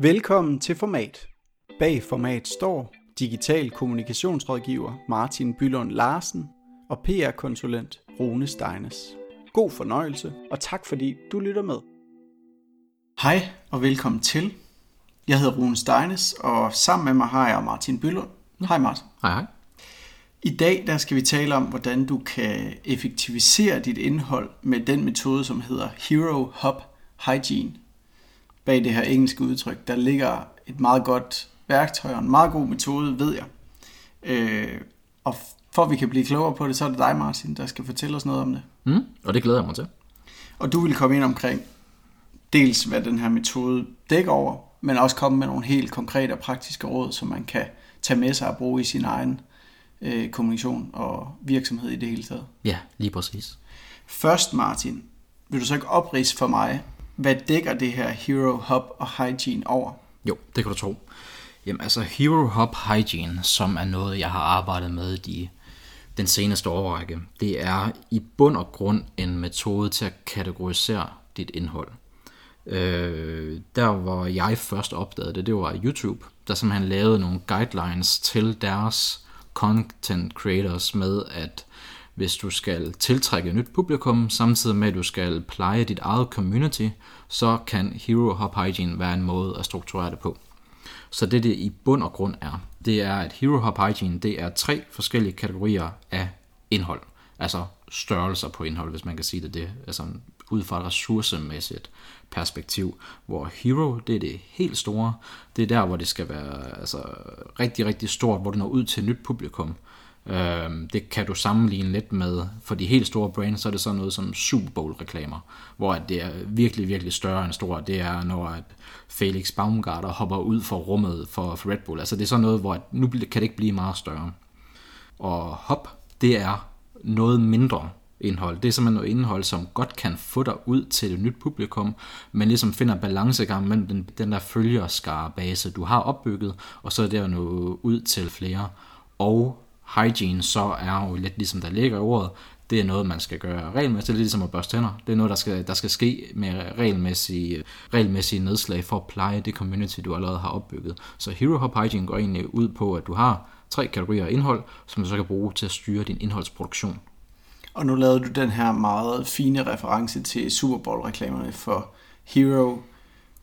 Velkommen til Format. Bag Format står digital kommunikationsrådgiver Martin Bylund Larsen og PR-konsulent Rune Steines. God fornøjelse, og tak fordi du lytter med. Hej og velkommen til. Jeg hedder Rune Steines, og sammen med mig har jeg Martin Bylund. Hej Martin. Hej hej. I dag der skal vi tale om, hvordan du kan effektivisere dit indhold med den metode, som hedder Hero Hub Hygiene. Bag det her engelske udtryk, der ligger et meget godt værktøj og en meget god metode, ved jeg. Øh, og for at vi kan blive klogere på det, så er det dig, Martin, der skal fortælle os noget om det. Mm, og det glæder jeg mig til. Og du vil komme ind omkring dels, hvad den her metode dækker over, men også komme med nogle helt konkrete og praktiske råd, som man kan tage med sig og bruge i sin egen øh, kommunikation og virksomhed i det hele taget. Ja, lige præcis. Først, Martin, vil du så ikke oprise for mig, hvad dækker det her Hero Hub og Hygiene over? Jo, det kan du tro. Jamen altså Hero Hub Hygiene, som er noget, jeg har arbejdet med de, den seneste årrække, det er i bund og grund en metode til at kategorisere dit indhold. Øh, der hvor jeg først opdagede det, det var YouTube, der simpelthen lavede nogle guidelines til deres content creators med, at hvis du skal tiltrække et nyt publikum, samtidig med at du skal pleje dit eget community, så kan Hero Hop Hygiene være en måde at strukturere det på. Så det det i bund og grund er, det er, at Hero Hop Hygiene, det er tre forskellige kategorier af indhold. Altså størrelser på indhold, hvis man kan sige det. det altså ud fra et ressourcemæssigt perspektiv, hvor Hero, det er det helt store. Det er der, hvor det skal være altså, rigtig, rigtig stort, hvor det når ud til et nyt publikum. Øh, det kan du sammenligne lidt med, for de helt store brands, så er det sådan noget som Super Bowl-reklamer, hvor det er virkelig, virkelig større end stort. Det er, når at Felix Baumgartner hopper ud for rummet for, for Red Bull. Altså det er sådan noget, hvor at nu kan det ikke blive meget større. Og hop, det er noget mindre indhold. Det er simpelthen noget indhold, som godt kan få dig ud til et nyt publikum, men ligesom finder balancegang mellem den, den der følgerskare base, du har opbygget, og så er det at nå ud til flere. Og hygiene så er jo lidt ligesom der ligger i ordet, det er noget, man skal gøre regelmæssigt, det er ligesom at børste tænder. Det er noget, der skal, der skal ske med regelmæssige, regelmæssige nedslag for at pleje det community, du allerede har opbygget. Så Hero Hop Hygiene går egentlig ud på, at du har tre kategorier af indhold, som du så kan bruge til at styre din indholdsproduktion. Og nu lavede du den her meget fine reference til Super Bowl-reklamerne for Hero.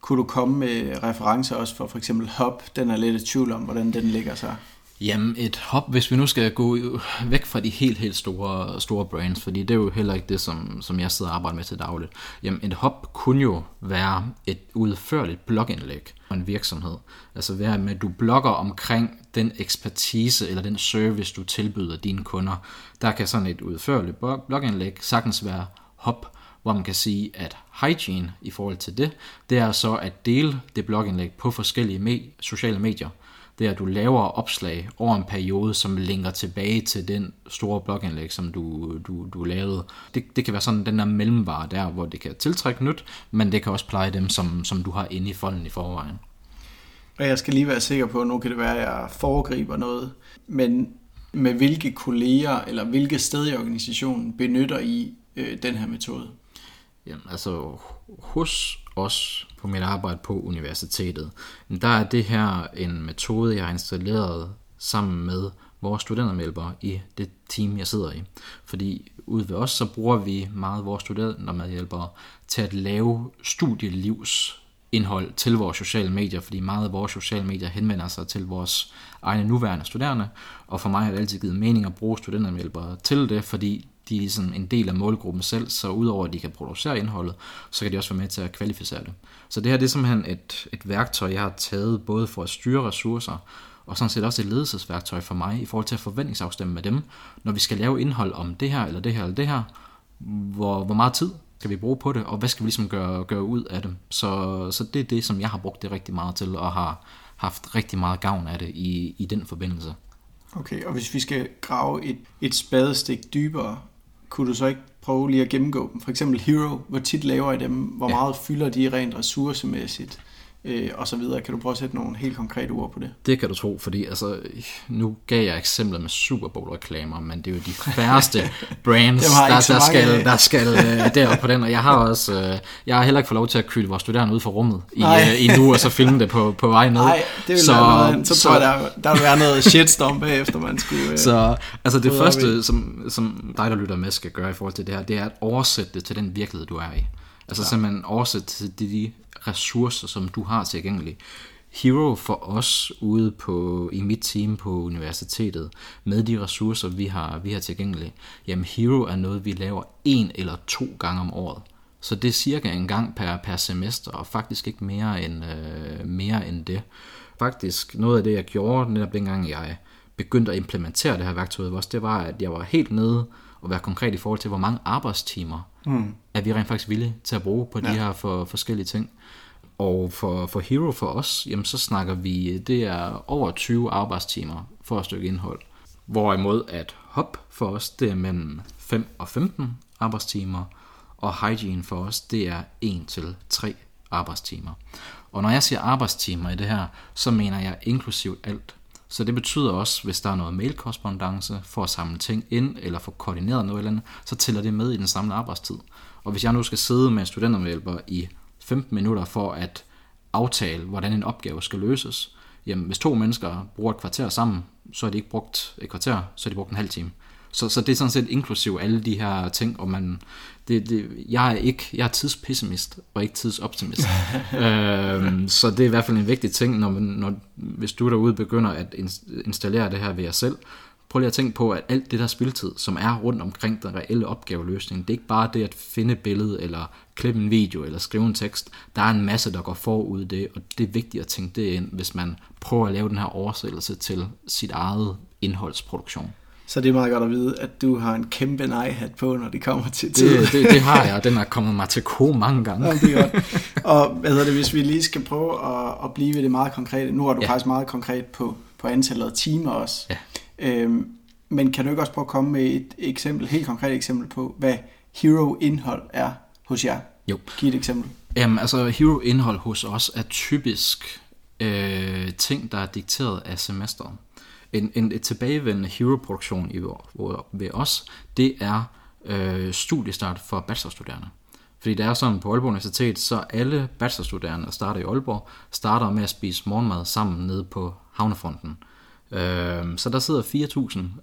Kunne du komme med referencer også for for eksempel Hop? Den er lidt i tvivl om, hvordan den ligger sig. Jamen et hop, hvis vi nu skal gå væk fra de helt, helt store, store brands, fordi det er jo heller ikke det, som, som jeg sidder og arbejder med til dagligt. Jamen et hop kunne jo være et udførligt blogindlæg for en virksomhed. Altså være med, at du blogger omkring den ekspertise eller den service, du tilbyder dine kunder. Der kan sådan et udførligt blogindlæg sagtens være hop, hvor man kan sige, at hygiene i forhold til det, det er så at dele det blogindlæg på forskellige me- sociale medier – det er, at du laver opslag over en periode, som linker tilbage til den store blogindlæg, som du, du, du lavede. Det, det kan være sådan den der mellemvare der, hvor det kan tiltrække nyt, men det kan også pleje dem, som, som du har inde i folden i forvejen. Og jeg skal lige være sikker på, at nu kan det være, at jeg foregriber noget, men med hvilke kolleger eller hvilke steder i organisationen benytter I øh, den her metode? Jamen, altså hos os på mit arbejde på universitetet, der er det her en metode, jeg har installeret sammen med vores studentermedhjælpere i det team, jeg sidder i. Fordi ude ved os, så bruger vi meget vores studentermedhjælpere til at lave studielivs indhold til vores sociale medier, fordi meget af vores sociale medier henvender sig til vores egne nuværende studerende, og for mig har det altid givet mening at bruge studentermedhjælpere til det, fordi de er ligesom en del af målgruppen selv, så udover at de kan producere indholdet, så kan de også være med til at kvalificere det. Så det her det er simpelthen et, et værktøj, jeg har taget både for at styre ressourcer, og sådan set også et ledelsesværktøj for mig i forhold til at forventningsafstemme med dem, når vi skal lave indhold om det her, eller det her, eller det her, hvor, hvor meget tid skal vi bruge på det, og hvad skal vi ligesom gøre, gøre ud af det. Så, så det er det, som jeg har brugt det rigtig meget til, og har haft rigtig meget gavn af det i, i den forbindelse. Okay, og hvis vi skal grave et, et spadestik dybere, kunne du så ikke prøve lige at gennemgå dem? For eksempel Hero, hvor tit laver I dem? Hvor ja. meget fylder de rent ressourcemæssigt? Øh, og så videre. Kan du prøve at sætte nogle helt konkrete ord på det? Det kan du tro, fordi altså, nu gav jeg eksempler med Super Bowl-reklamer, men det er jo de færreste brands, der, der, skal, der skal uh, derop på den, og jeg har også, uh, jeg har heller ikke fået lov til at kylde vores studerende ud fra rummet i, uh, i nu, og så filme det på, på vej ned. Nej, det vil så, noget, så, så tror jeg, der, der vil være noget shitstorm bagefter, man skulle... Uh, så altså det første, som, som dig, der lytter med, skal gøre i forhold til det her, det er at oversætte det til den virkelighed, du er i. Altså ja. simpelthen oversætte til de, de ressourcer, som du har tilgængelige. Hero for os ude på, i mit team på universitetet, med de ressourcer, vi har, vi har tilgængelige, jamen Hero er noget, vi laver en eller to gange om året. Så det er cirka en gang per, per semester, og faktisk ikke mere end, øh, mere end det. Faktisk noget af det, jeg gjorde netop dengang, jeg begyndte at implementere det her værktøj også, det var, at jeg var helt nede og være konkret i forhold til, hvor mange arbejdstimer mm. er vi rent faktisk villige til at bruge på ja. de her for, forskellige ting. Og for, for Hero for os, jamen så snakker vi, det er over 20 arbejdstimer for et stykke indhold. Hvorimod at Hop for os, det er mellem 5 og 15 arbejdstimer, og Hygiene for os, det er 1 til 3 arbejdstimer. Og når jeg siger arbejdstimer i det her, så mener jeg inklusivt alt. Så det betyder også, hvis der er noget mailkorrespondence for at samle ting ind, eller få koordineret noget eller andet, så tæller det med i den samlede arbejdstid. Og hvis jeg nu skal sidde med en studentermedhjælper i 15 minutter for at aftale, hvordan en opgave skal løses, jamen hvis to mennesker bruger et kvarter sammen, så er de ikke brugt et kvarter, så er de brugt en halv time. Så, så det er sådan set inklusiv alle de her ting, og man, det, det, jeg er ikke, jeg er tidspessimist og ikke tidsoptimist. øhm, så det er i hvert fald en vigtig ting, når, når, hvis du derude begynder at installere det her ved jer selv, prøv lige at tænke på, at alt det der spiltid, som er rundt omkring den reelle opgaveløsning, det er ikke bare det at finde billede, eller klippe en video, eller skrive en tekst. Der er en masse, der går forud det, og det er vigtigt at tænke det ind, hvis man prøver at lave den her oversættelse til sit eget indholdsproduktion. Så det er meget godt at vide, at du har en kæmpe nej-hat på, når det kommer til tid. Det, det, det har jeg, den har kommet mig til ko mange gange. Ja, det er godt. Og hvad hedder det, hvis vi lige skal prøve at, at blive ved det meget konkrete. Nu er du ja. faktisk meget konkret på, på antallet af timer også. Ja. Øhm, men kan du ikke også prøve at komme med et eksempel, helt konkret eksempel på, hvad hero-indhold er hos jer? Jo. Giv et eksempel. Jamen, altså hero-indhold hos os er typisk øh, ting, der er dikteret af semesteret en, en et tilbagevendende hero-produktion i, ved os, det er øh, studiestart for bachelorstuderende. Fordi det er sådan på Aalborg Universitet, så alle bachelorstuderende, der starter i Aalborg, starter med at spise morgenmad sammen nede på havnefronten. Øh, så der sidder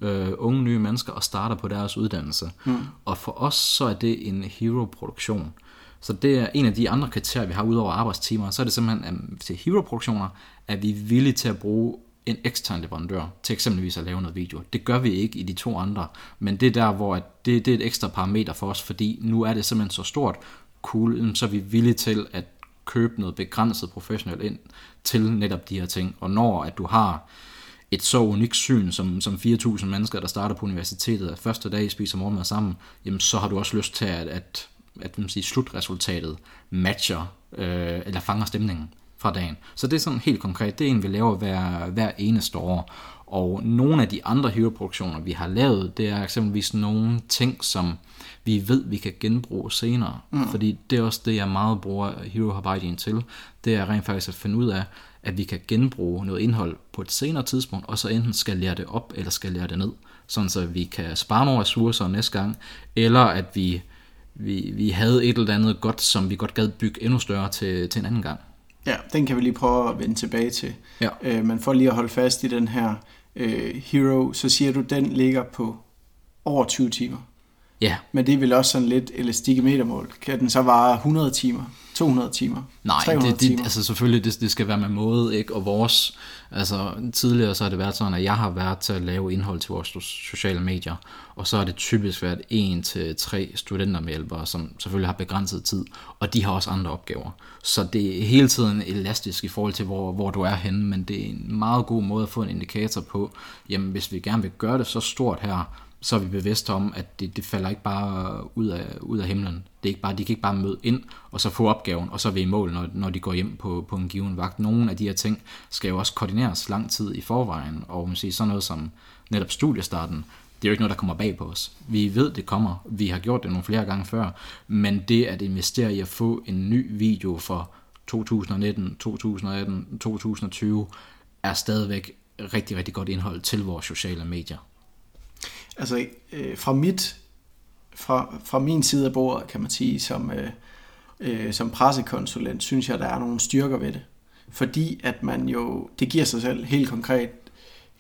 4.000 øh, unge nye mennesker og starter på deres uddannelse. Mm. Og for os så er det en hero-produktion. Så det er en af de andre kriterier, vi har ud over arbejdstimer. Så er det simpelthen, at til hero-produktioner er vi villige til at bruge en ekstern leverandør til eksempelvis at lave noget video. Det gør vi ikke i de to andre, men det er der, hvor det, det er et ekstra parameter for os, fordi nu er det simpelthen så stort, cool, så er vi villige til at købe noget begrænset professionelt ind til netop de her ting. Og når at du har et så unikt syn, som, som 4.000 mennesker, der starter på universitetet, at første dag spiser morgenmad sammen, jamen så har du også lyst til, at, at, at, at siger, slutresultatet matcher, øh, eller fanger stemningen fra dagen. Så det er sådan helt konkret, det er en, vi laver hver, hver eneste år. Og nogle af de andre hero-produktioner, vi har lavet, det er eksempelvis nogle ting, som vi ved, vi kan genbruge senere. Mm. Fordi det er også det, jeg meget bruger Hero Habidin til. Det er rent faktisk at finde ud af, at vi kan genbruge noget indhold på et senere tidspunkt, og så enten skal lære det op, eller skal lære det ned. Sådan så vi kan spare nogle ressourcer næste gang, eller at vi, vi, vi havde et eller andet godt, som vi godt gad bygge endnu større til, til en anden gang. Ja, den kan vi lige prøve at vende tilbage til. Ja. Øh, men for lige at holde fast i den her øh, Hero, så siger du, den ligger på over 20 timer. Ja. Men det er vel også sådan lidt elastik i metermål. Kan den så vare 100 timer? 200 timer? Nej, 300 det, det, timer? altså selvfølgelig, det, det skal være med måde, ikke? Og vores, altså tidligere så har det været sådan, at jeg har været til at lave indhold til vores sociale medier, og så har det typisk været en til tre studentermedhjælpere, som selvfølgelig har begrænset tid, og de har også andre opgaver. Så det er hele tiden elastisk i forhold til, hvor, hvor du er henne, men det er en meget god måde at få en indikator på, jamen hvis vi gerne vil gøre det så stort her, så er vi bevidste om, at det, det falder ikke bare ud af, ud af himlen. Det er ikke bare, de kan ikke bare møde ind, og så få opgaven, og så er vi i mål, når, når de går hjem på, på en given vagt. Nogle af de her ting skal jo også koordineres lang tid i forvejen, og man siger, sådan noget som netop studiestarten, det er jo ikke noget, der kommer bag på os. Vi ved, det kommer. Vi har gjort det nogle flere gange før. Men det at investere i at få en ny video for 2019, 2018, 2020 er stadigvæk rigtig, rigtig godt indhold til vores sociale medier. Altså øh, fra mit fra, fra min side af bordet, kan man sige, som, øh, øh, som pressekonsulent, synes jeg, der er nogle styrker ved det. Fordi at man jo, det giver sig selv helt konkret,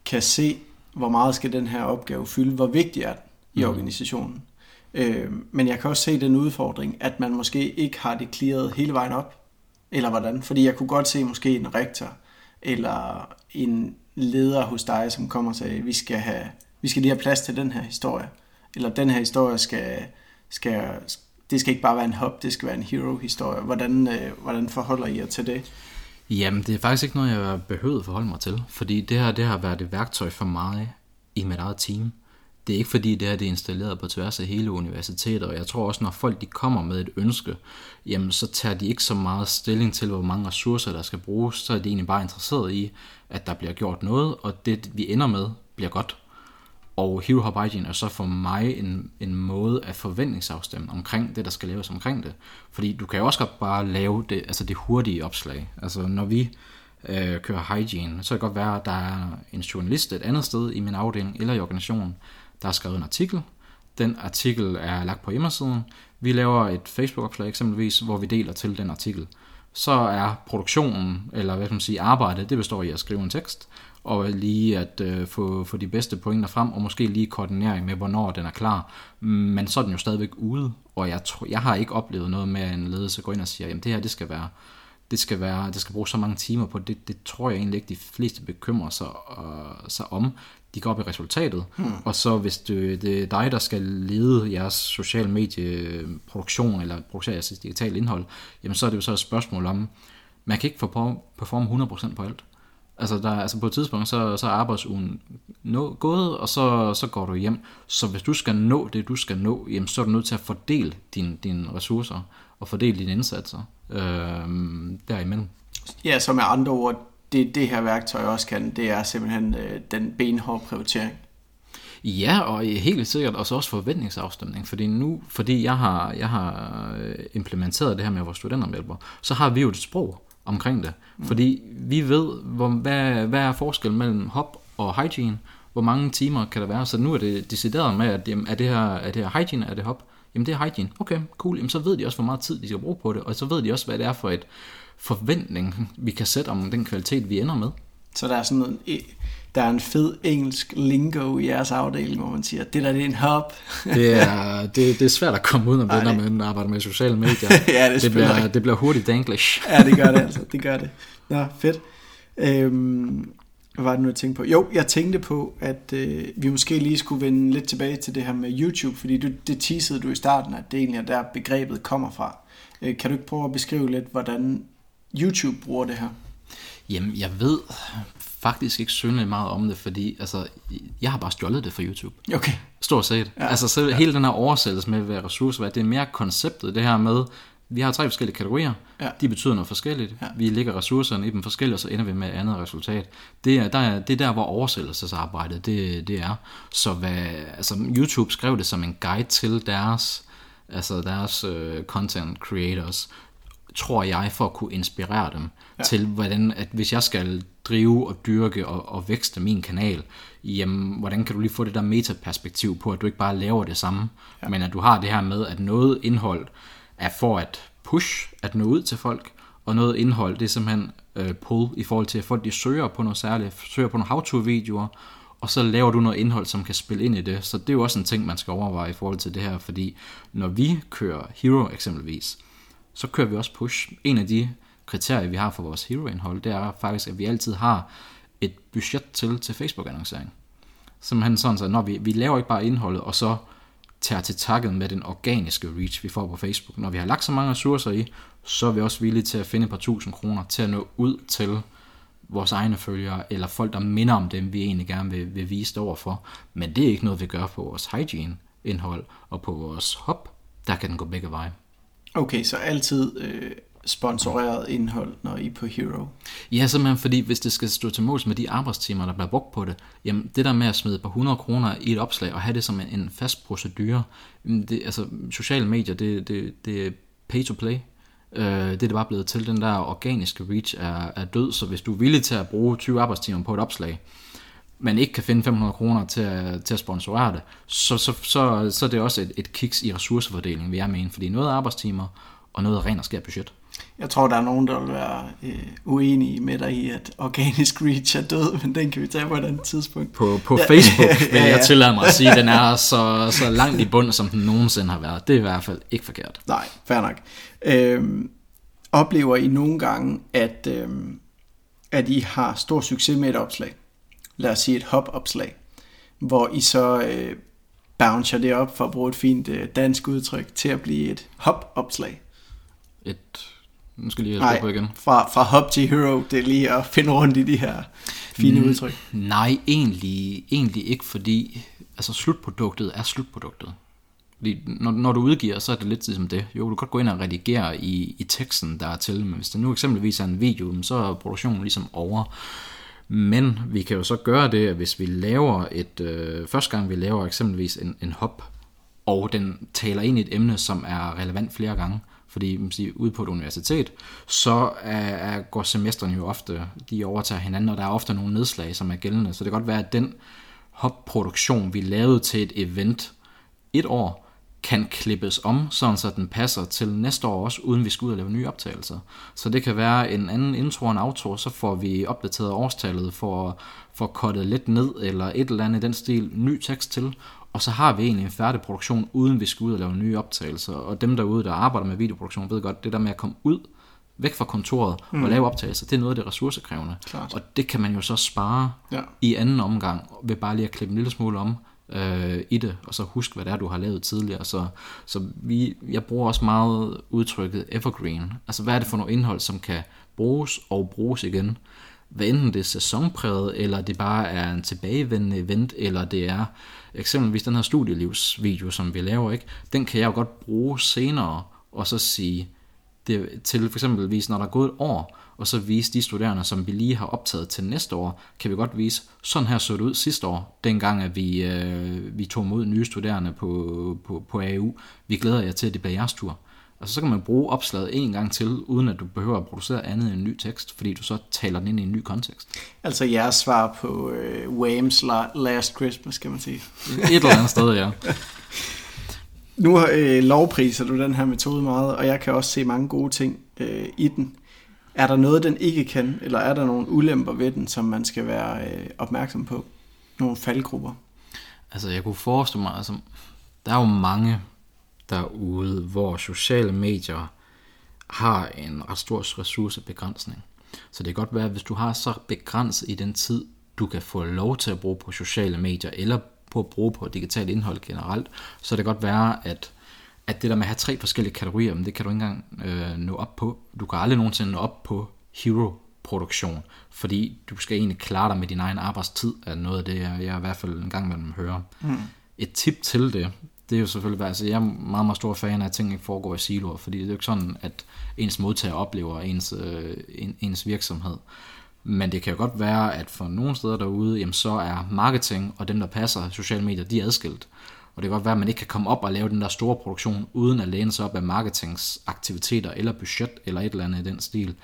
kan se, hvor meget skal den her opgave fylde, hvor vigtig er den i mm. organisationen. Øh, men jeg kan også se den udfordring, at man måske ikke har det clearet hele vejen op, eller hvordan. Fordi jeg kunne godt se måske en rektor, eller en leder hos dig, som kommer og siger, vi skal, have, vi skal lige have plads til den her historie. Eller den her historie skal, skal, det skal ikke bare være en hop, det skal være en hero-historie. Hvordan, øh, hvordan forholder I jer til det? Jamen, det er faktisk ikke noget, jeg behøver at forholde mig til, fordi det her det har været et værktøj for mig i mit eget team. Det er ikke fordi, det her det er installeret på tværs af hele universitetet, og jeg tror også, når folk de kommer med et ønske, jamen så tager de ikke så meget stilling til, hvor mange ressourcer der skal bruges, så er de egentlig bare interesseret i, at der bliver gjort noget, og det vi ender med bliver godt. Og Hero Hop Hygiene er så for mig en, en måde at forventningsafstemme omkring det, der skal laves omkring det. Fordi du kan jo også godt bare lave det, altså det hurtige opslag. Altså når vi øh, kører hygiene, så kan det godt være, at der er en journalist et andet sted i min afdeling eller i organisationen, der har skrevet en artikel. Den artikel er lagt på hjemmesiden. Vi laver et Facebook-opslag eksempelvis, hvor vi deler til den artikel. Så er produktionen, eller hvad kan man sige, arbejdet, det består i at skrive en tekst, og lige at øh, få, få de bedste pointer frem, og måske lige koordinering med, hvornår den er klar. Men så er den jo stadigvæk ude, og jeg, tror, jeg har ikke oplevet noget med, at en ledelse går ind og siger, jamen det her, det skal være, det skal være, det skal bruge så mange timer på, det, det tror jeg egentlig ikke, de fleste bekymrer sig, uh, sig om. De går op i resultatet, hmm. og så hvis det, det er dig, der skal lede jeres social medieproduktion, eller producere jeres digitale indhold, jamen så er det jo så et spørgsmål om, man kan ikke få performe 100% på alt. Altså, der, altså på et tidspunkt, så, så er arbejdsugen nå, gået, og så, så går du hjem. Så hvis du skal nå det, du skal nå, jamen, så er du nødt til at fordele dine din ressourcer og fordele dine indsatser øh, derimellem. Ja, så med andre ord, det det her værktøj også kan, det er simpelthen øh, den benhårde prioritering. Ja, og helt sikkert også også forventningsafstemning, fordi nu, fordi jeg har, jeg har øh, implementeret det her med vores studentermedlemmer, så har vi jo et sprog, omkring det. Mm. Fordi vi ved, hvor, hvad, hvad er forskellen mellem hop og hygiene, hvor mange timer kan der være. Så nu er det decideret med, at jamen, er, det her, er det her hygiene, er det hop? Jamen det er hygiene. Okay, cool. Jamen så ved de også, hvor meget tid de skal bruge på det, og så ved de også, hvad det er for et forventning, vi kan sætte om den kvalitet, vi ender med. Så der er sådan noget, der er en fed engelsk lingo i jeres afdeling, hvor man siger, det der det er en hop. det, er, det, det er svært at komme ud af det, når man arbejder med sociale medier. ja, det, det, bliver, det bliver hurtigt danglish. ja, det gør det altså. Det gør det. Nå, fedt. Øhm, hvad var det nu, jeg tænkte på? Jo, jeg tænkte på, at øh, vi måske lige skulle vende lidt tilbage til det her med YouTube, fordi du, det teasede du i starten, at det egentlig er der begrebet kommer fra. Øh, kan du ikke prøve at beskrive lidt, hvordan YouTube bruger det her? Jamen, jeg ved faktisk ikke synligt meget om det, fordi altså, jeg har bare stjålet det fra YouTube. Okay. Stort set. Ja. Altså så ja. hele den her oversættelse med, hvad ressourcer er, det er mere konceptet, det her med, vi har tre forskellige kategorier, ja. de betyder noget forskelligt, ja. vi lægger ressourcerne i dem forskelligt, og så ender vi med et andet resultat. Det er der, er, det er der hvor oversættelsesarbejdet det, det er. Så hvad, altså, YouTube skrev det som en guide til deres, altså deres uh, content creators, tror jeg, for at kunne inspirere dem ja. til, hvordan, at hvis jeg skal drive og dyrke og, og vækste min kanal, jamen, hvordan kan du lige få det der metaperspektiv på, at du ikke bare laver det samme, ja. men at du har det her med, at noget indhold er for at push, at nå ud til folk, og noget indhold, det er simpelthen øh, pull i forhold til, at folk de søger på noget særligt, søger på nogle how-to-videoer, og så laver du noget indhold, som kan spille ind i det. Så det er jo også en ting, man skal overveje i forhold til det her, fordi når vi kører Hero eksempelvis, så kører vi også push. En af de kriterie, vi har for vores hero-indhold, det er faktisk, at vi altid har et budget til, til Facebook-annoncering. Simpelthen sådan, så når vi, vi laver ikke bare indholdet, og så tager til takket med den organiske reach, vi får på Facebook. Når vi har lagt så mange ressourcer i, så er vi også villige til at finde et par tusind kroner til at nå ud til vores egne følgere, eller folk, der minder om dem, vi egentlig gerne vil, vil vise det overfor. Men det er ikke noget, vi gør på vores hygiene-indhold, og på vores hop, der kan den gå begge veje. Okay, så altid øh, sponsoreret indhold, når I er på Hero? Ja, simpelthen fordi, hvis det skal stå til måls med de arbejdstimer, der bliver brugt på det, jamen det der med at smide på 100 kroner i et opslag og have det som en, fast procedure, det, altså sociale medier, det, det, det er pay to play. Øh, det er det bare blevet til, den der organiske reach er, er død, så hvis du er villig til at bruge 20 arbejdstimer på et opslag, men ikke kan finde 500 kroner til at, til at sponsorere det, så, så, så, så det er det også et, et kiks i ressourcefordelingen, vil jeg mene, fordi noget er arbejdstimer, og noget er ren og skær budget. Jeg tror, der er nogen, der vil være øh, uenige med dig i, at organisk reach er død, men den kan vi tage på et andet tidspunkt. På, på ja. Facebook vil ja, ja. jeg tillade mig at sige, at den er så, så langt i bund, som den nogensinde har været. Det er i hvert fald ikke forkert. Nej, fair nok. Øhm, oplever I nogle gange, at, øhm, at I har stor succes med et opslag? Lad os sige et hop-opslag, hvor I så øh, bouncer det op, for at bruge et fint øh, dansk udtryk, til at blive et hop-opslag. Et nu skal lige Nej, på igen. Fra, fra hop til hero, det er lige at finde rundt i de her fine mm, udtryk. Nej, egentlig, egentlig ikke, fordi altså, slutproduktet er slutproduktet. Fordi når, når du udgiver, så er det lidt ligesom det. Jo, du kan godt gå ind og redigere i, i teksten, der er til, men hvis det nu eksempelvis er en video, så er produktionen ligesom over. Men vi kan jo så gøre det, at hvis vi laver et, øh, første gang vi laver eksempelvis en, en hop, og den taler ind i et emne, som er relevant flere gange, fordi man siger, ude på et universitet, så er, er, går semestrene jo ofte, de overtager hinanden, og der er ofte nogle nedslag, som er gældende. Så det kan godt være, at den hopproduktion, vi lavede til et event et år, kan klippes om, sådan så den passer til næste år også, uden vi skal ud og lave nye optagelser. Så det kan være en anden intro og en outro, så får vi opdateret årstallet for, for kottet lidt ned, eller et eller andet i den stil, ny tekst til, og så har vi egentlig en færdig produktion, uden vi skal ud og lave nye optagelser. Og dem derude, der arbejder med videoproduktion, ved godt, det der med at komme ud, væk fra kontoret mm. og lave optagelser, det er noget af det ressourcekrævende. Klart. Og det kan man jo så spare ja. i anden omgang, ved bare lige at klippe en lille smule om øh, i det, og så husk, hvad det er, du har lavet tidligere. Så, så vi, jeg bruger også meget udtrykket evergreen. Altså, hvad er det for noget indhold, som kan bruges og bruges igen? Hvad enten det er sæsonpræget, eller det bare er en tilbagevendende event, eller det er eksempelvis den her studielivsvideo, som vi laver, ikke? den kan jeg jo godt bruge senere, og så sige det til for eksempelvis, når der er gået et år, og så vise de studerende, som vi lige har optaget til næste år, kan vi godt vise, sådan her så det ud sidste år, dengang at vi, øh, vi tog mod nye studerende på, på, på AU. Vi glæder jer til, at det bliver jeres tur. Altså så kan man bruge opslaget en gang til, uden at du behøver at producere andet end en ny tekst, fordi du så taler den ind i en ny kontekst. Altså jeres svar på øh, Wham's Last Christmas, kan man sige. Et eller andet sted, ja. Nu øh, lovpriser du den her metode meget, og jeg kan også se mange gode ting øh, i den. Er der noget, den ikke kan, eller er der nogle ulemper ved den, som man skal være øh, opmærksom på? Nogle faldgrupper? Altså jeg kunne forestille mig, altså, der er jo mange derude, hvor sociale medier har en ret stor ressourcebegrænsning. Så det kan godt være, at hvis du har så begrænset i den tid, du kan få lov til at bruge på sociale medier, eller på at bruge på digitalt indhold generelt, så det kan godt være, at, at det der med at have tre forskellige kategorier, men det kan du ikke engang øh, nå op på. Du kan aldrig nogensinde nå op på hero produktion, fordi du skal egentlig klare dig med din egen arbejdstid, er noget af det, jeg, jeg i hvert fald en gang imellem hører. Mm. Et tip til det, det er jo selvfølgelig, altså jeg er meget, meget stor fan af, at ting ikke foregår i siloer, fordi det er jo ikke sådan, at ens modtager oplever ens, øh, ens virksomhed. Men det kan jo godt være, at for nogle steder derude, jamen så er marketing og dem, der passer sociale medier, de er adskilt. Og det kan godt være, at man ikke kan komme op og lave den der store produktion, uden at læne sig op af marketingsaktiviteter eller budget eller et eller andet i den stil.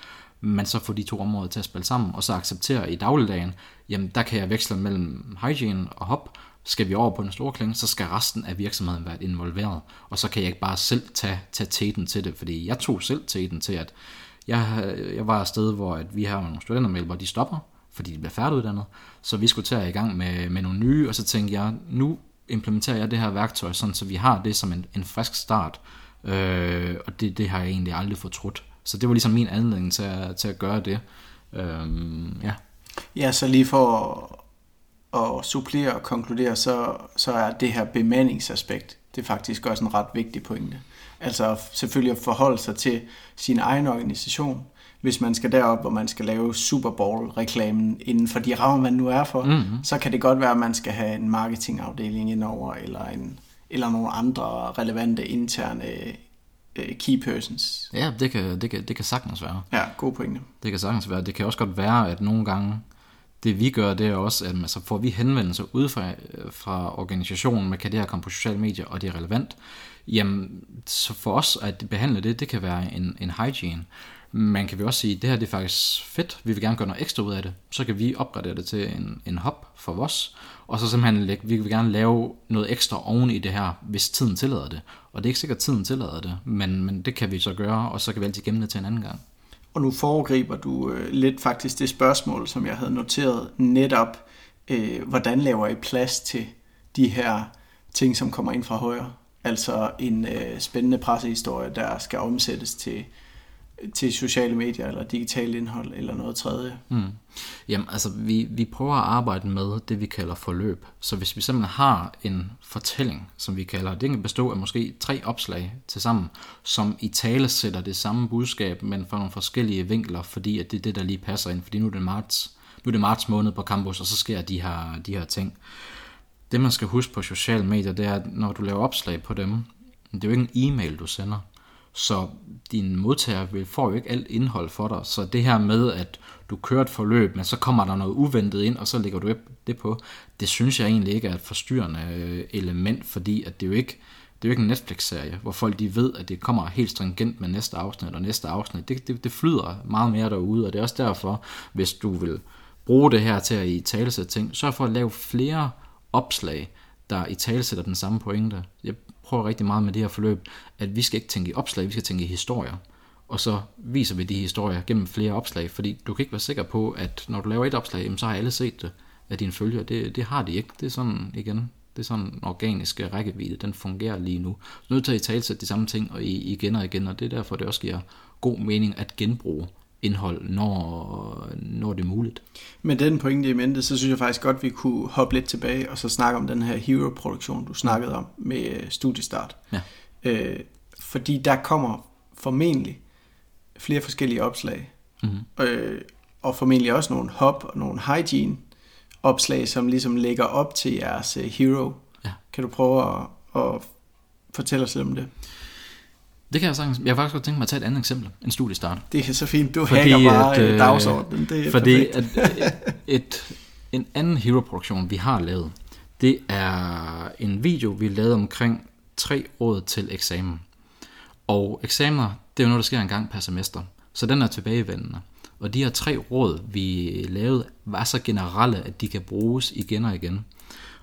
Men så får de to områder til at spille sammen, og så acceptere i dagligdagen, jamen der kan jeg veksle mellem hygiene og hop, skal vi over på den store klinge, så skal resten af virksomheden være involveret. Og så kan jeg ikke bare selv tage, tage teten til det, fordi jeg tog selv teten til, at jeg, jeg var et sted, hvor at vi har nogle studenter med, hvor de stopper, fordi de bliver færdiguddannet. Så vi skulle tage i gang med, med nogle nye, og så tænkte jeg, nu implementerer jeg det her værktøj, sådan så vi har det som en, en frisk start. Øh, og det, det har jeg egentlig aldrig fortrudt. Så det var ligesom min anledning til at, til at gøre det. Øh, ja. Ja, så lige for at supplere og konkludere, så, så er det her bemandingsaspekt, det er faktisk også en ret vigtig pointe. Altså selvfølgelig at forholde sig til sin egen organisation, hvis man skal derop, hvor man skal lave Super Bowl-reklamen inden for de rammer, man nu er for, mm-hmm. så kan det godt være, at man skal have en marketingafdeling indover, eller, en, eller nogle andre relevante interne øh, key persons. Ja, det kan, det, kan, det kan sagtens være. Ja, god pointe. Det kan sagtens være. Det kan også godt være, at nogle gange det vi gør, det er også, at altså, får vi henvendelser ud fra, øh, fra organisationen, man kan det her komme på sociale medier, og det er relevant, jamen, så for os at behandle det, det kan være en, en hygiene. Man kan vi også sige, at det her det er faktisk fedt, vi vil gerne gøre noget ekstra ud af det. Så kan vi opgradere det til en, en hop for os, og så simpelthen lægge, vi vil gerne lave noget ekstra oven i det her, hvis tiden tillader det. Og det er ikke sikkert, at tiden tillader det, men, men det kan vi så gøre, og så kan vi altid gemme det til en anden gang. Og nu foregriber du øh, lidt faktisk det spørgsmål, som jeg havde noteret netop, øh, hvordan laver I plads til de her ting, som kommer ind fra højre? Altså en øh, spændende pressehistorie, der skal omsættes til til sociale medier eller digitalt indhold eller noget tredje? Mm. Jamen, altså, vi, vi prøver at arbejde med det, vi kalder forløb. Så hvis vi simpelthen har en fortælling, som vi kalder, det kan bestå af måske tre opslag til sammen, som i tale sætter det samme budskab, men fra nogle forskellige vinkler, fordi at det er det, der lige passer ind. Fordi nu er det marts, nu er det marts måned på campus, og så sker de her, de her ting. Det, man skal huske på sociale medier, det er, at når du laver opslag på dem, det er jo ikke en e-mail, du sender. Så din modtager vil, får jo ikke alt indhold for dig. Så det her med, at du kører et forløb, men så kommer der noget uventet ind, og så lægger du det på, det synes jeg egentlig ikke er et forstyrrende øh, element, fordi at det er jo ikke, det er jo ikke en Netflix-serie, hvor folk de ved, at det kommer helt stringent med næste afsnit og næste afsnit. Det, det, det flyder meget mere derude, og det er også derfor, hvis du vil bruge det her til at i talesætte ting, sørg for at lave flere opslag, der i talesætter den samme pointe. Jeg prøver rigtig meget med det her forløb, at vi skal ikke tænke i opslag, vi skal tænke i historier. Og så viser vi de historier gennem flere opslag, fordi du kan ikke være sikker på, at når du laver et opslag, så har alle set det af dine følgere. Det, det har de ikke. Det er sådan, igen, det er sådan en organisk rækkevidde, den fungerer lige nu. Så nødt til at i talsætte de samme ting og igen og igen, og det er derfor, det også giver god mening at genbruge indhold, når, når det er muligt. Med den pointe i mente, så synes jeg faktisk godt, vi kunne hoppe lidt tilbage og så snakke om den her hero-produktion, du snakkede om med studiestart. Ja. Øh, fordi der kommer formentlig flere forskellige opslag, mm-hmm. øh, og formentlig også nogle hop og nogle hygiene opslag, som ligesom lægger op til jeres uh, hero. Ja. Kan du prøve at, at fortælle os lidt om det? Det kan jeg sagtens. Jeg har faktisk godt tænke mig at tage et andet eksempel. En studiestart. Det er så fint. Du fordi hacker bare at, øh, dagsordenen. Det er fordi at, et, et, en anden hero-produktion, vi har lavet, det er en video, vi lavede omkring tre råd til eksamen. Og eksamener, det er jo noget, der sker en gang per semester. Så den er tilbagevendende. Og de her tre råd, vi lavede, var så generelle, at de kan bruges igen og igen.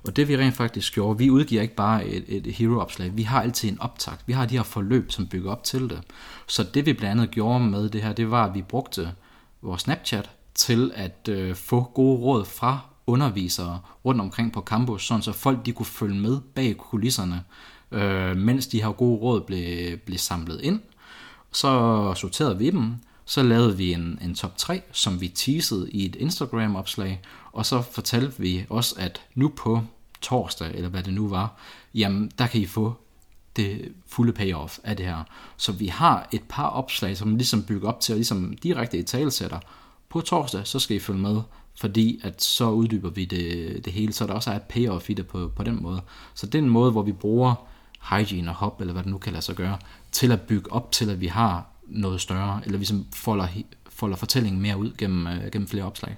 Og det vi rent faktisk gjorde, vi udgiver ikke bare et, et hero-opslag, vi har altid en optakt. Vi har de her forløb, som bygger op til det. Så det vi blandt andet gjorde med det her, det var, at vi brugte vores Snapchat til at øh, få gode råd fra undervisere rundt omkring på campus, sådan så folk de kunne følge med bag kulisserne, øh, mens de her gode råd blev, blev samlet ind. Så sorterede vi dem, så lavede vi en, en top 3, som vi teasede i et Instagram-opslag, og så fortalte vi også, at nu på torsdag, eller hvad det nu var, jamen der kan I få det fulde payoff af det her. Så vi har et par opslag, som ligesom bygger op til og ligesom direkte i talesætter. På torsdag, så skal I følge med, fordi at så uddyber vi det, det hele, så der også er et payoff i det på, på den måde. Så det er en måde, hvor vi bruger hygiene og hop, eller hvad det nu kan lade sig gøre, til at bygge op til, at vi har noget større, eller ligesom folder, folder fortællingen mere ud gennem, øh, gennem flere opslag.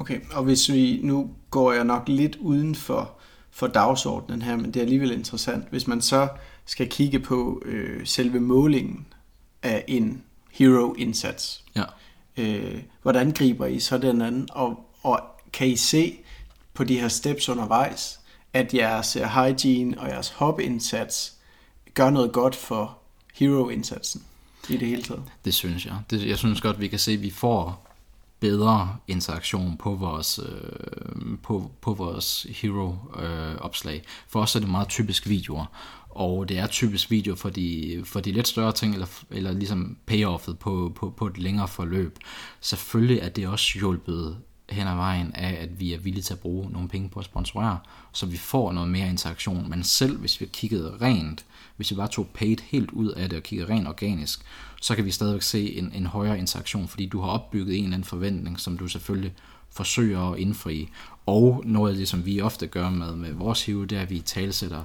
Okay, og hvis vi, nu går jeg nok lidt uden for, for dagsordenen her, men det er alligevel interessant. Hvis man så skal kigge på øh, selve målingen af en hero-indsats, ja. øh, hvordan griber I så den anden, og, og kan I se på de her steps undervejs, at jeres øh, hygiene og jeres hop-indsats gør noget godt for hero-indsatsen i det hele taget? Det synes jeg. Det, jeg synes godt, vi kan se, at vi får bedre interaktion på vores, øh, på, på vores hero-opslag. Øh, for os er det meget typisk videoer, og det er typisk video for de, for de lidt større ting, eller, eller ligesom payoffet på, på, på et længere forløb. Selvfølgelig er det også hjulpet hen ad vejen af, at vi er villige til at bruge nogle penge på at sponsorere, så vi får noget mere interaktion. Men selv hvis vi kiggede rent, hvis vi bare tog paid helt ud af det og kigger rent organisk, så kan vi stadigvæk se en, en højere interaktion, fordi du har opbygget en eller anden forventning, som du selvfølgelig forsøger at indfri. Og noget af det, som vi ofte gør med, med vores hive, det er, at vi talsætter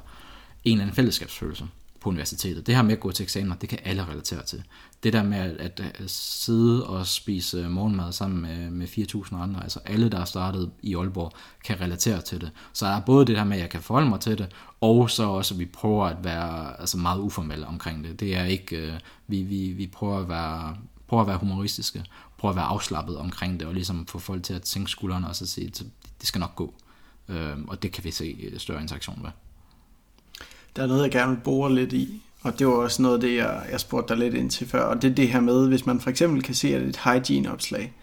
en eller anden fællesskabsfølelse på universitetet. Det her med at gå til eksamener, det kan alle relatere til. Det der med at, at sidde og spise morgenmad sammen med, med 4.000 andre, altså alle, der er startet i Aalborg, kan relatere til det. Så der er både det der med, at jeg kan forholde mig til det, og så også, at vi prøver at være altså meget uformelle omkring det. Det er ikke, øh, vi, vi, vi prøver at være prøver at være humoristiske, prøver at være afslappet omkring det, og ligesom få folk til at tænke skuldrene og så sige, at det skal nok gå. Øh, og det kan vi se øh, større interaktion med. Der er noget, jeg gerne vil bore lidt i, og det var også noget af det, jeg, jeg spurgte dig lidt ind til før, og det er det her med, hvis man for eksempel kan se, at et hygiene-opslag,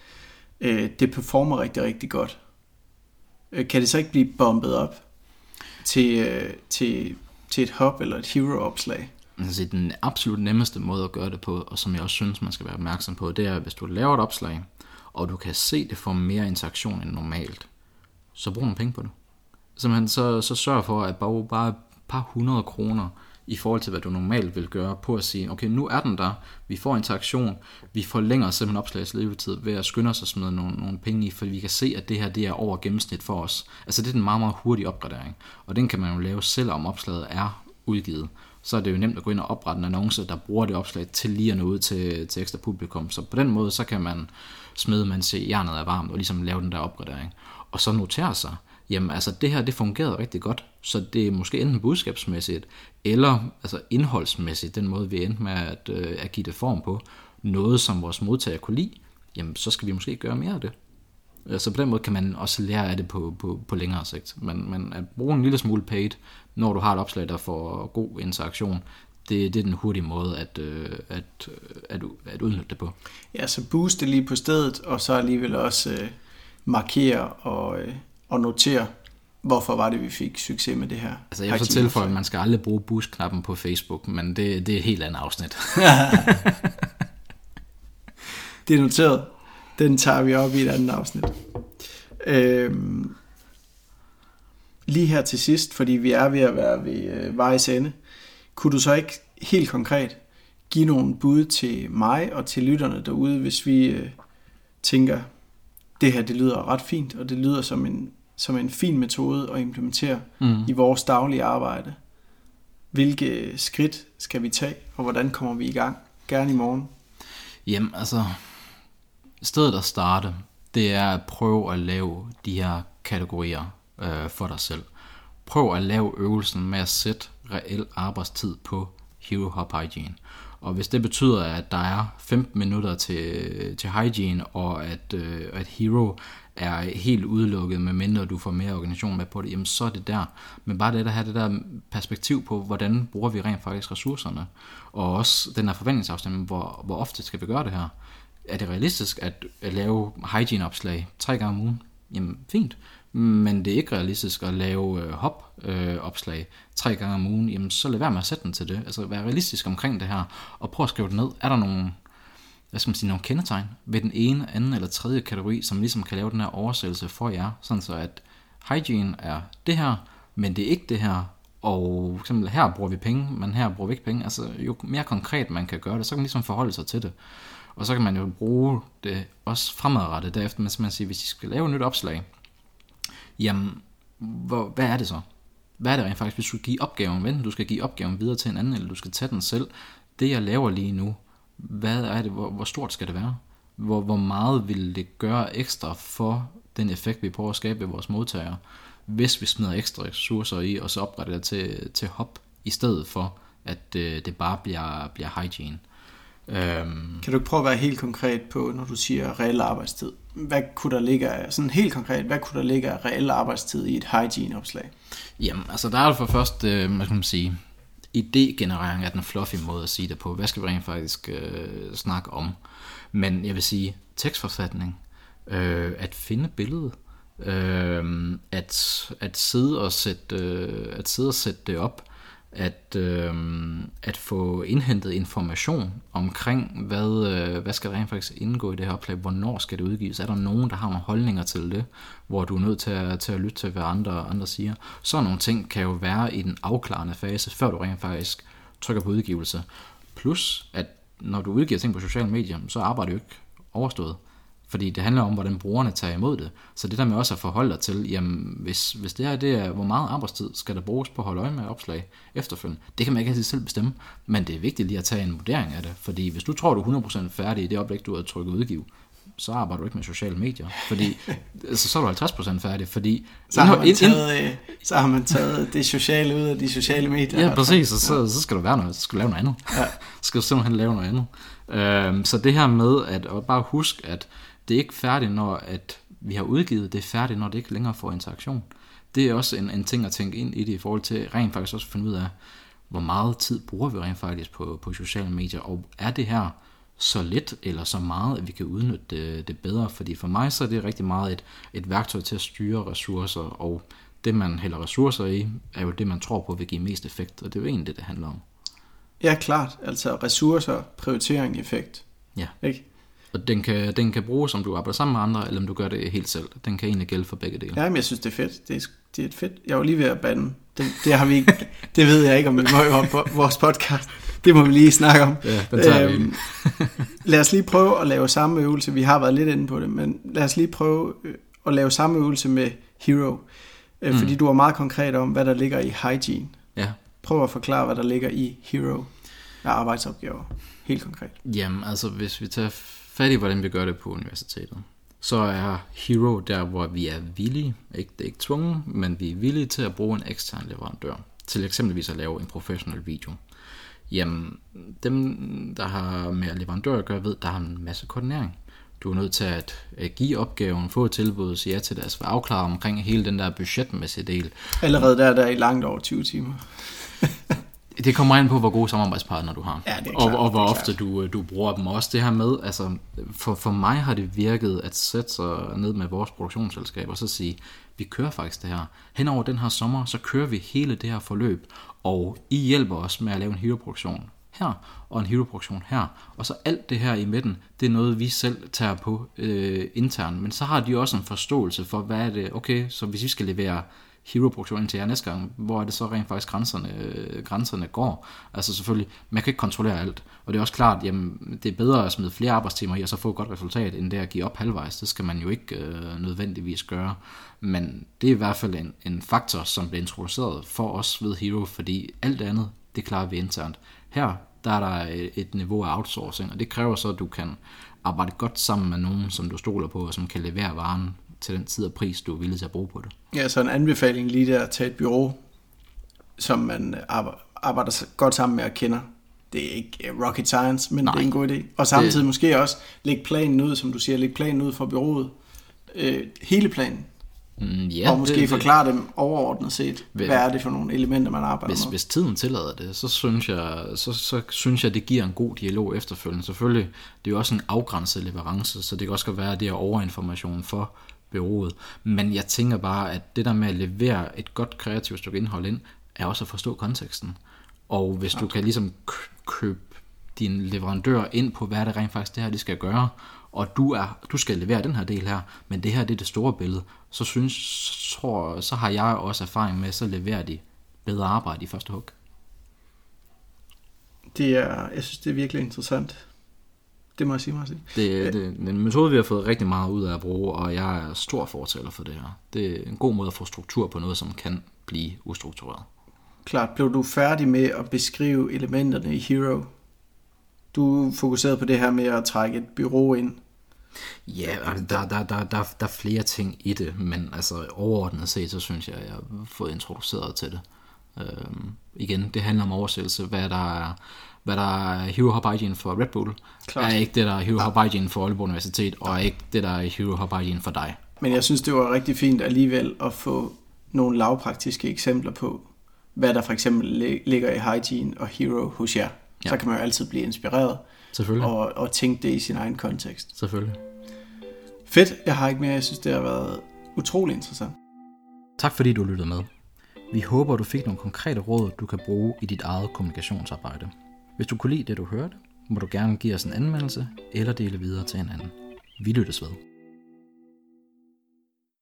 øh, det performer rigtig, rigtig godt. Øh, kan det så ikke blive bombet op til, øh, til, til et hop eller et hero-opslag? Altså, den absolut nemmeste måde at gøre det på, og som jeg også synes, man skal være opmærksom på, det er, hvis du laver et opslag, og du kan se, det får mere interaktion end normalt, så brug nogle penge på det. Simpelthen så, så sørg for, at bare, bare par hundrede kroner i forhold til, hvad du normalt vil gøre, på at sige, okay, nu er den der, vi får interaktion, vi forlænger simpelthen opslagets levetid ved at skynde os at smide nogle, nogle penge i, fordi vi kan se, at det her det er over gennemsnit for os. Altså det er en meget, meget hurtig opgradering, og den kan man jo lave, selvom opslaget er udgivet. Så er det jo nemt at gå ind og oprette en annonce, der bruger det opslag til lige at nå ud til, til ekstra publikum. Så på den måde, så kan man smide, man se, jernet er varmt, og ligesom lave den der opgradering. Og så notere sig, jamen altså det her, det fungerede rigtig godt, så det er måske enten budskabsmæssigt, eller altså indholdsmæssigt, den måde vi endte med at, øh, at give det form på, noget som vores modtager kunne lide, jamen så skal vi måske gøre mere af det. Så på den måde kan man også lære af det på, på, på længere sigt. Men, men at bruge en lille smule paid, når du har et opslag, der får god interaktion, det, det er den hurtige måde at, øh, at, øh, at, at udnytte det på. Ja, så booste lige på stedet, og så alligevel også øh, markere og, øh, og notere, hvorfor var det, vi fik succes med det her. Altså jeg vil så tilføje, at man skal aldrig bruge boost-knappen på Facebook, men det, det er et helt andet afsnit. det er noteret. Den tager vi op i et andet afsnit. Øhm, lige her til sidst, fordi vi er ved at være ved øh, vejs ende, kunne du så ikke helt konkret give nogle bud til mig og til lytterne derude, hvis vi øh, tænker, det her det lyder ret fint, og det lyder som en, som en fin metode at implementere mm. i vores daglige arbejde. Hvilke skridt skal vi tage, og hvordan kommer vi i gang? Gerne i morgen. Jamen altså, stedet at starte, det er at prøve at lave de her kategorier øh, for dig selv. Prøv at lave øvelsen med at sætte reel arbejdstid på Hero Hop Hygiene. Og hvis det betyder, at der er 15 minutter til, til hygiene, og at, øh, at Hero er helt udelukket, medmindre du får mere organisation med på det, jamen så er det der. Men bare det at have det der perspektiv på, hvordan bruger vi rent faktisk ressourcerne, og også den her forventningsafstemning, hvor, hvor ofte skal vi gøre det her. Er det realistisk at, at lave hygiene-opslag tre gange om ugen? Jamen fint men det er ikke realistisk at lave øh, hop-opslag øh, tre gange om ugen, jamen så lad være med at sætte den til det. Altså vær realistisk omkring det her, og prøv at skrive det ned. Er der nogle, hvad skal man sige, nogle kendetegn ved den ene, anden eller tredje kategori, som ligesom kan lave den her oversættelse for jer, sådan så at hygiene er det her, men det er ikke det her, og for eksempel her bruger vi penge, men her bruger vi ikke penge. Altså jo mere konkret man kan gøre det, så kan man ligesom forholde sig til det. Og så kan man jo bruge det også fremadrettet derefter, men man siger, hvis I skal lave et nyt opslag, jamen, hvor, hvad er det så? Hvad er det rent faktisk, hvis du skal give opgaven, enten du skal give opgaven videre til en anden, eller du skal tage den selv. Det jeg laver lige nu, hvad er det, hvor, hvor stort skal det være? Hvor, hvor meget vil det gøre ekstra for den effekt, vi prøver at skabe ved vores modtagere, hvis vi smider ekstra ressourcer i, og så opretter det til, til hop, i stedet for, at øh, det bare bliver, bliver hygiene. Øhm. Kan du prøve at være helt konkret på, når du siger reel arbejdstid? Hvad kunne der ligge af, sådan helt konkret, hvad kunne der ligge af reel arbejdstid i et hygiene-opslag? Jamen, altså der er for først, øh, hvad skal man sige, idégenerering er den fluffy måde at sige det på. Hvad skal vi rent faktisk øh, snakke om? Men jeg vil sige, tekstforfatning, øh, at finde billedet, øh, at, at, sidde og sætte, øh, at sidde og sætte det op, at, øh, at få indhentet information omkring, hvad, øh, hvad skal rent faktisk indgå i det her opslag, hvornår skal det udgives, er der nogen, der har nogle holdninger til det, hvor du er nødt til at, til at lytte til, hvad andre, andre siger. Så nogle ting kan jo være i den afklarende fase, før du rent faktisk trykker på udgivelse. Plus, at når du udgiver ting på sociale medier, så arbejder du ikke overstået. Fordi det handler om, hvordan brugerne tager imod det. Så det der med også at forholde dig til, jamen, hvis, hvis det her det er, hvor meget arbejdstid skal der bruges på at holde øje med opslag efterfølgende, det kan man ikke altid selv bestemme, men det er vigtigt lige at tage en vurdering af det. Fordi hvis du tror, du er 100% færdig i det øjeblik, du har trykket udgive, så arbejder du ikke med sociale medier, fordi altså, så er du 50% færdig, fordi så har, man taget, øh, så har man taget det sociale ud af de sociale medier. Ja, præcis, og så, så skal du være noget, så skal du lave noget andet. Ja. så skal du simpelthen lave noget andet. Øhm, så det her med at og bare huske, at det er ikke færdigt, når at vi har udgivet, det er færdigt, når det ikke længere får interaktion. Det er også en, en ting at tænke ind i det i forhold til rent faktisk også at finde ud af, hvor meget tid bruger vi rent faktisk på, på sociale medier, og er det her så lidt eller så meget, at vi kan udnytte det, det bedre. Fordi for mig så er det rigtig meget et, et værktøj til at styre ressourcer, og det man hælder ressourcer i, er jo det, man tror på vil give mest effekt, og det er jo egentlig det, det handler om. Ja, klart. Altså ressourcer, prioritering, effekt. Ja. Ikke? Og den kan, den kan bruges, om du arbejder sammen med andre, eller om du gør det helt selv. Den kan egentlig gælde for begge dele. Ja, men jeg synes, det er fedt. Det er, det er fedt. Jeg var lige ved at bande. Det, det, har vi ikke, det ved jeg ikke, om vi må høre på vores podcast. Det må vi lige snakke om. Ja, den tager øhm, vi. lad os lige prøve at lave samme øvelse. Vi har været lidt inde på det, men lad os lige prøve øh, at lave samme øvelse med Hero. Øh, mm. Fordi du var meget konkret om, hvad der ligger i hygiene. Ja. Prøv at forklare, hvad der ligger i Hero af arbejdsopgaver. Helt konkret. Jamen, altså hvis vi tager fat i, hvordan vi gør det på universitetet, så er Hero der, hvor vi er villige, ikke, det er ikke tvunget, men vi er villige til at bruge en ekstern leverandør til eksempelvis at lave en professionel video. Jamen, dem, der har med leverandør at gøre, ved, der har en masse koordinering. Du er nødt til at give opgaven, få et tilbud, sige ja til det, altså afklare omkring hele den der budgetmæssige del. Allerede der, der er i langt over 20 timer. Det kommer ind på, hvor gode samarbejdspartnere du har. Ja, det er klart, og, og hvor ofte du, du bruger dem. Også det her med, altså for, for mig har det virket at sætte sig ned med vores produktionsselskab og så sige, vi kører faktisk det her. Hen over den her sommer, så kører vi hele det her forløb, og I hjælper os med at lave en hero-produktion her, og en hero-produktion her. Og så alt det her i midten, det er noget, vi selv tager på øh, internt. Men så har de også en forståelse for, hvad er det, okay, så hvis vi skal levere hero-produktion til jer næste gang, hvor er det så rent faktisk grænserne, øh, grænserne går. Altså selvfølgelig, man kan ikke kontrollere alt, og det er også klart, jamen, det er bedre at smide flere arbejdstimer i, og så få et godt resultat, end det at give op halvvejs. Det skal man jo ikke øh, nødvendigvis gøre. Men det er i hvert fald en, en faktor, som bliver introduceret for os ved Hero, fordi alt andet, det klarer vi internt. Her, der er der et, et niveau af outsourcing, og det kræver så, at du kan arbejde godt sammen med nogen, som du stoler på, og som kan levere varen til den tid og pris, du er villig til at bruge på det. Ja, så en anbefaling lige der at tage et bureau, som man arbejder godt sammen med og kender. Det er ikke øh, rocket science, men Nej, det er en god idé. Og samtidig det... måske også lægge planen ud, som du siger, lægge planen ud for bureauet. Øh, hele planen. Mm, ja, og måske det, forklare dem overordnet set, hvad er det for nogle elementer, man arbejder hvis, med. Hvis tiden tillader det, så synes, jeg, så, så synes jeg, det giver en god dialog efterfølgende. Selvfølgelig, det er jo også en afgrænset leverance, så det kan også godt være, at det er overinformation for byrådet. Men jeg tænker bare, at det der med at levere et godt kreativt stykke indhold ind, er også at forstå konteksten. Og hvis du kan ligesom købe din leverandør ind på, hvad det rent faktisk det her, de skal gøre, og du, er, du skal levere den her del her, men det her det er det store billede, så synes, tror, så har jeg også erfaring med, så leverer de bedre arbejde i første hug. Det er, jeg synes, det er virkelig interessant. Det må jeg sige, Martin. Det, det er en metode, vi har fået rigtig meget ud af at bruge, og jeg er stor fortæller for det her. Det er en god måde at få struktur på noget, som kan blive ustruktureret. Klart. Blev du færdig med at beskrive elementerne i Hero? Du fokuserede på det her med at trække et bureau ind. Ja, der, der, der, der, der er flere ting i det, men altså overordnet set, så synes jeg, at jeg har fået introduceret til det. Øhm, igen, det handler om oversættelse, hvad der er hvad der er Hero Hygiene for Red Bull, Klart. er ikke det, der er Hero Hop Hygiene for Aalborg Universitet, og er ikke det, der er Hero Hygiene for dig. Men jeg synes, det var rigtig fint alligevel at få nogle lavpraktiske eksempler på, hvad der for eksempel ligger i Hygiene og Hero hos jer. Ja. Så kan man jo altid blive inspireret Selvfølgelig. Og, og tænke det i sin egen kontekst. Selvfølgelig. Fedt, jeg har ikke mere. Jeg synes, det har været utrolig interessant. Tak fordi du lyttede med. Vi håber, du fik nogle konkrete råd, du kan bruge i dit eget kommunikationsarbejde. Hvis du kunne lide det, du hørte, må du gerne give os en anmeldelse eller dele videre til en anden. Vi lyttes ved.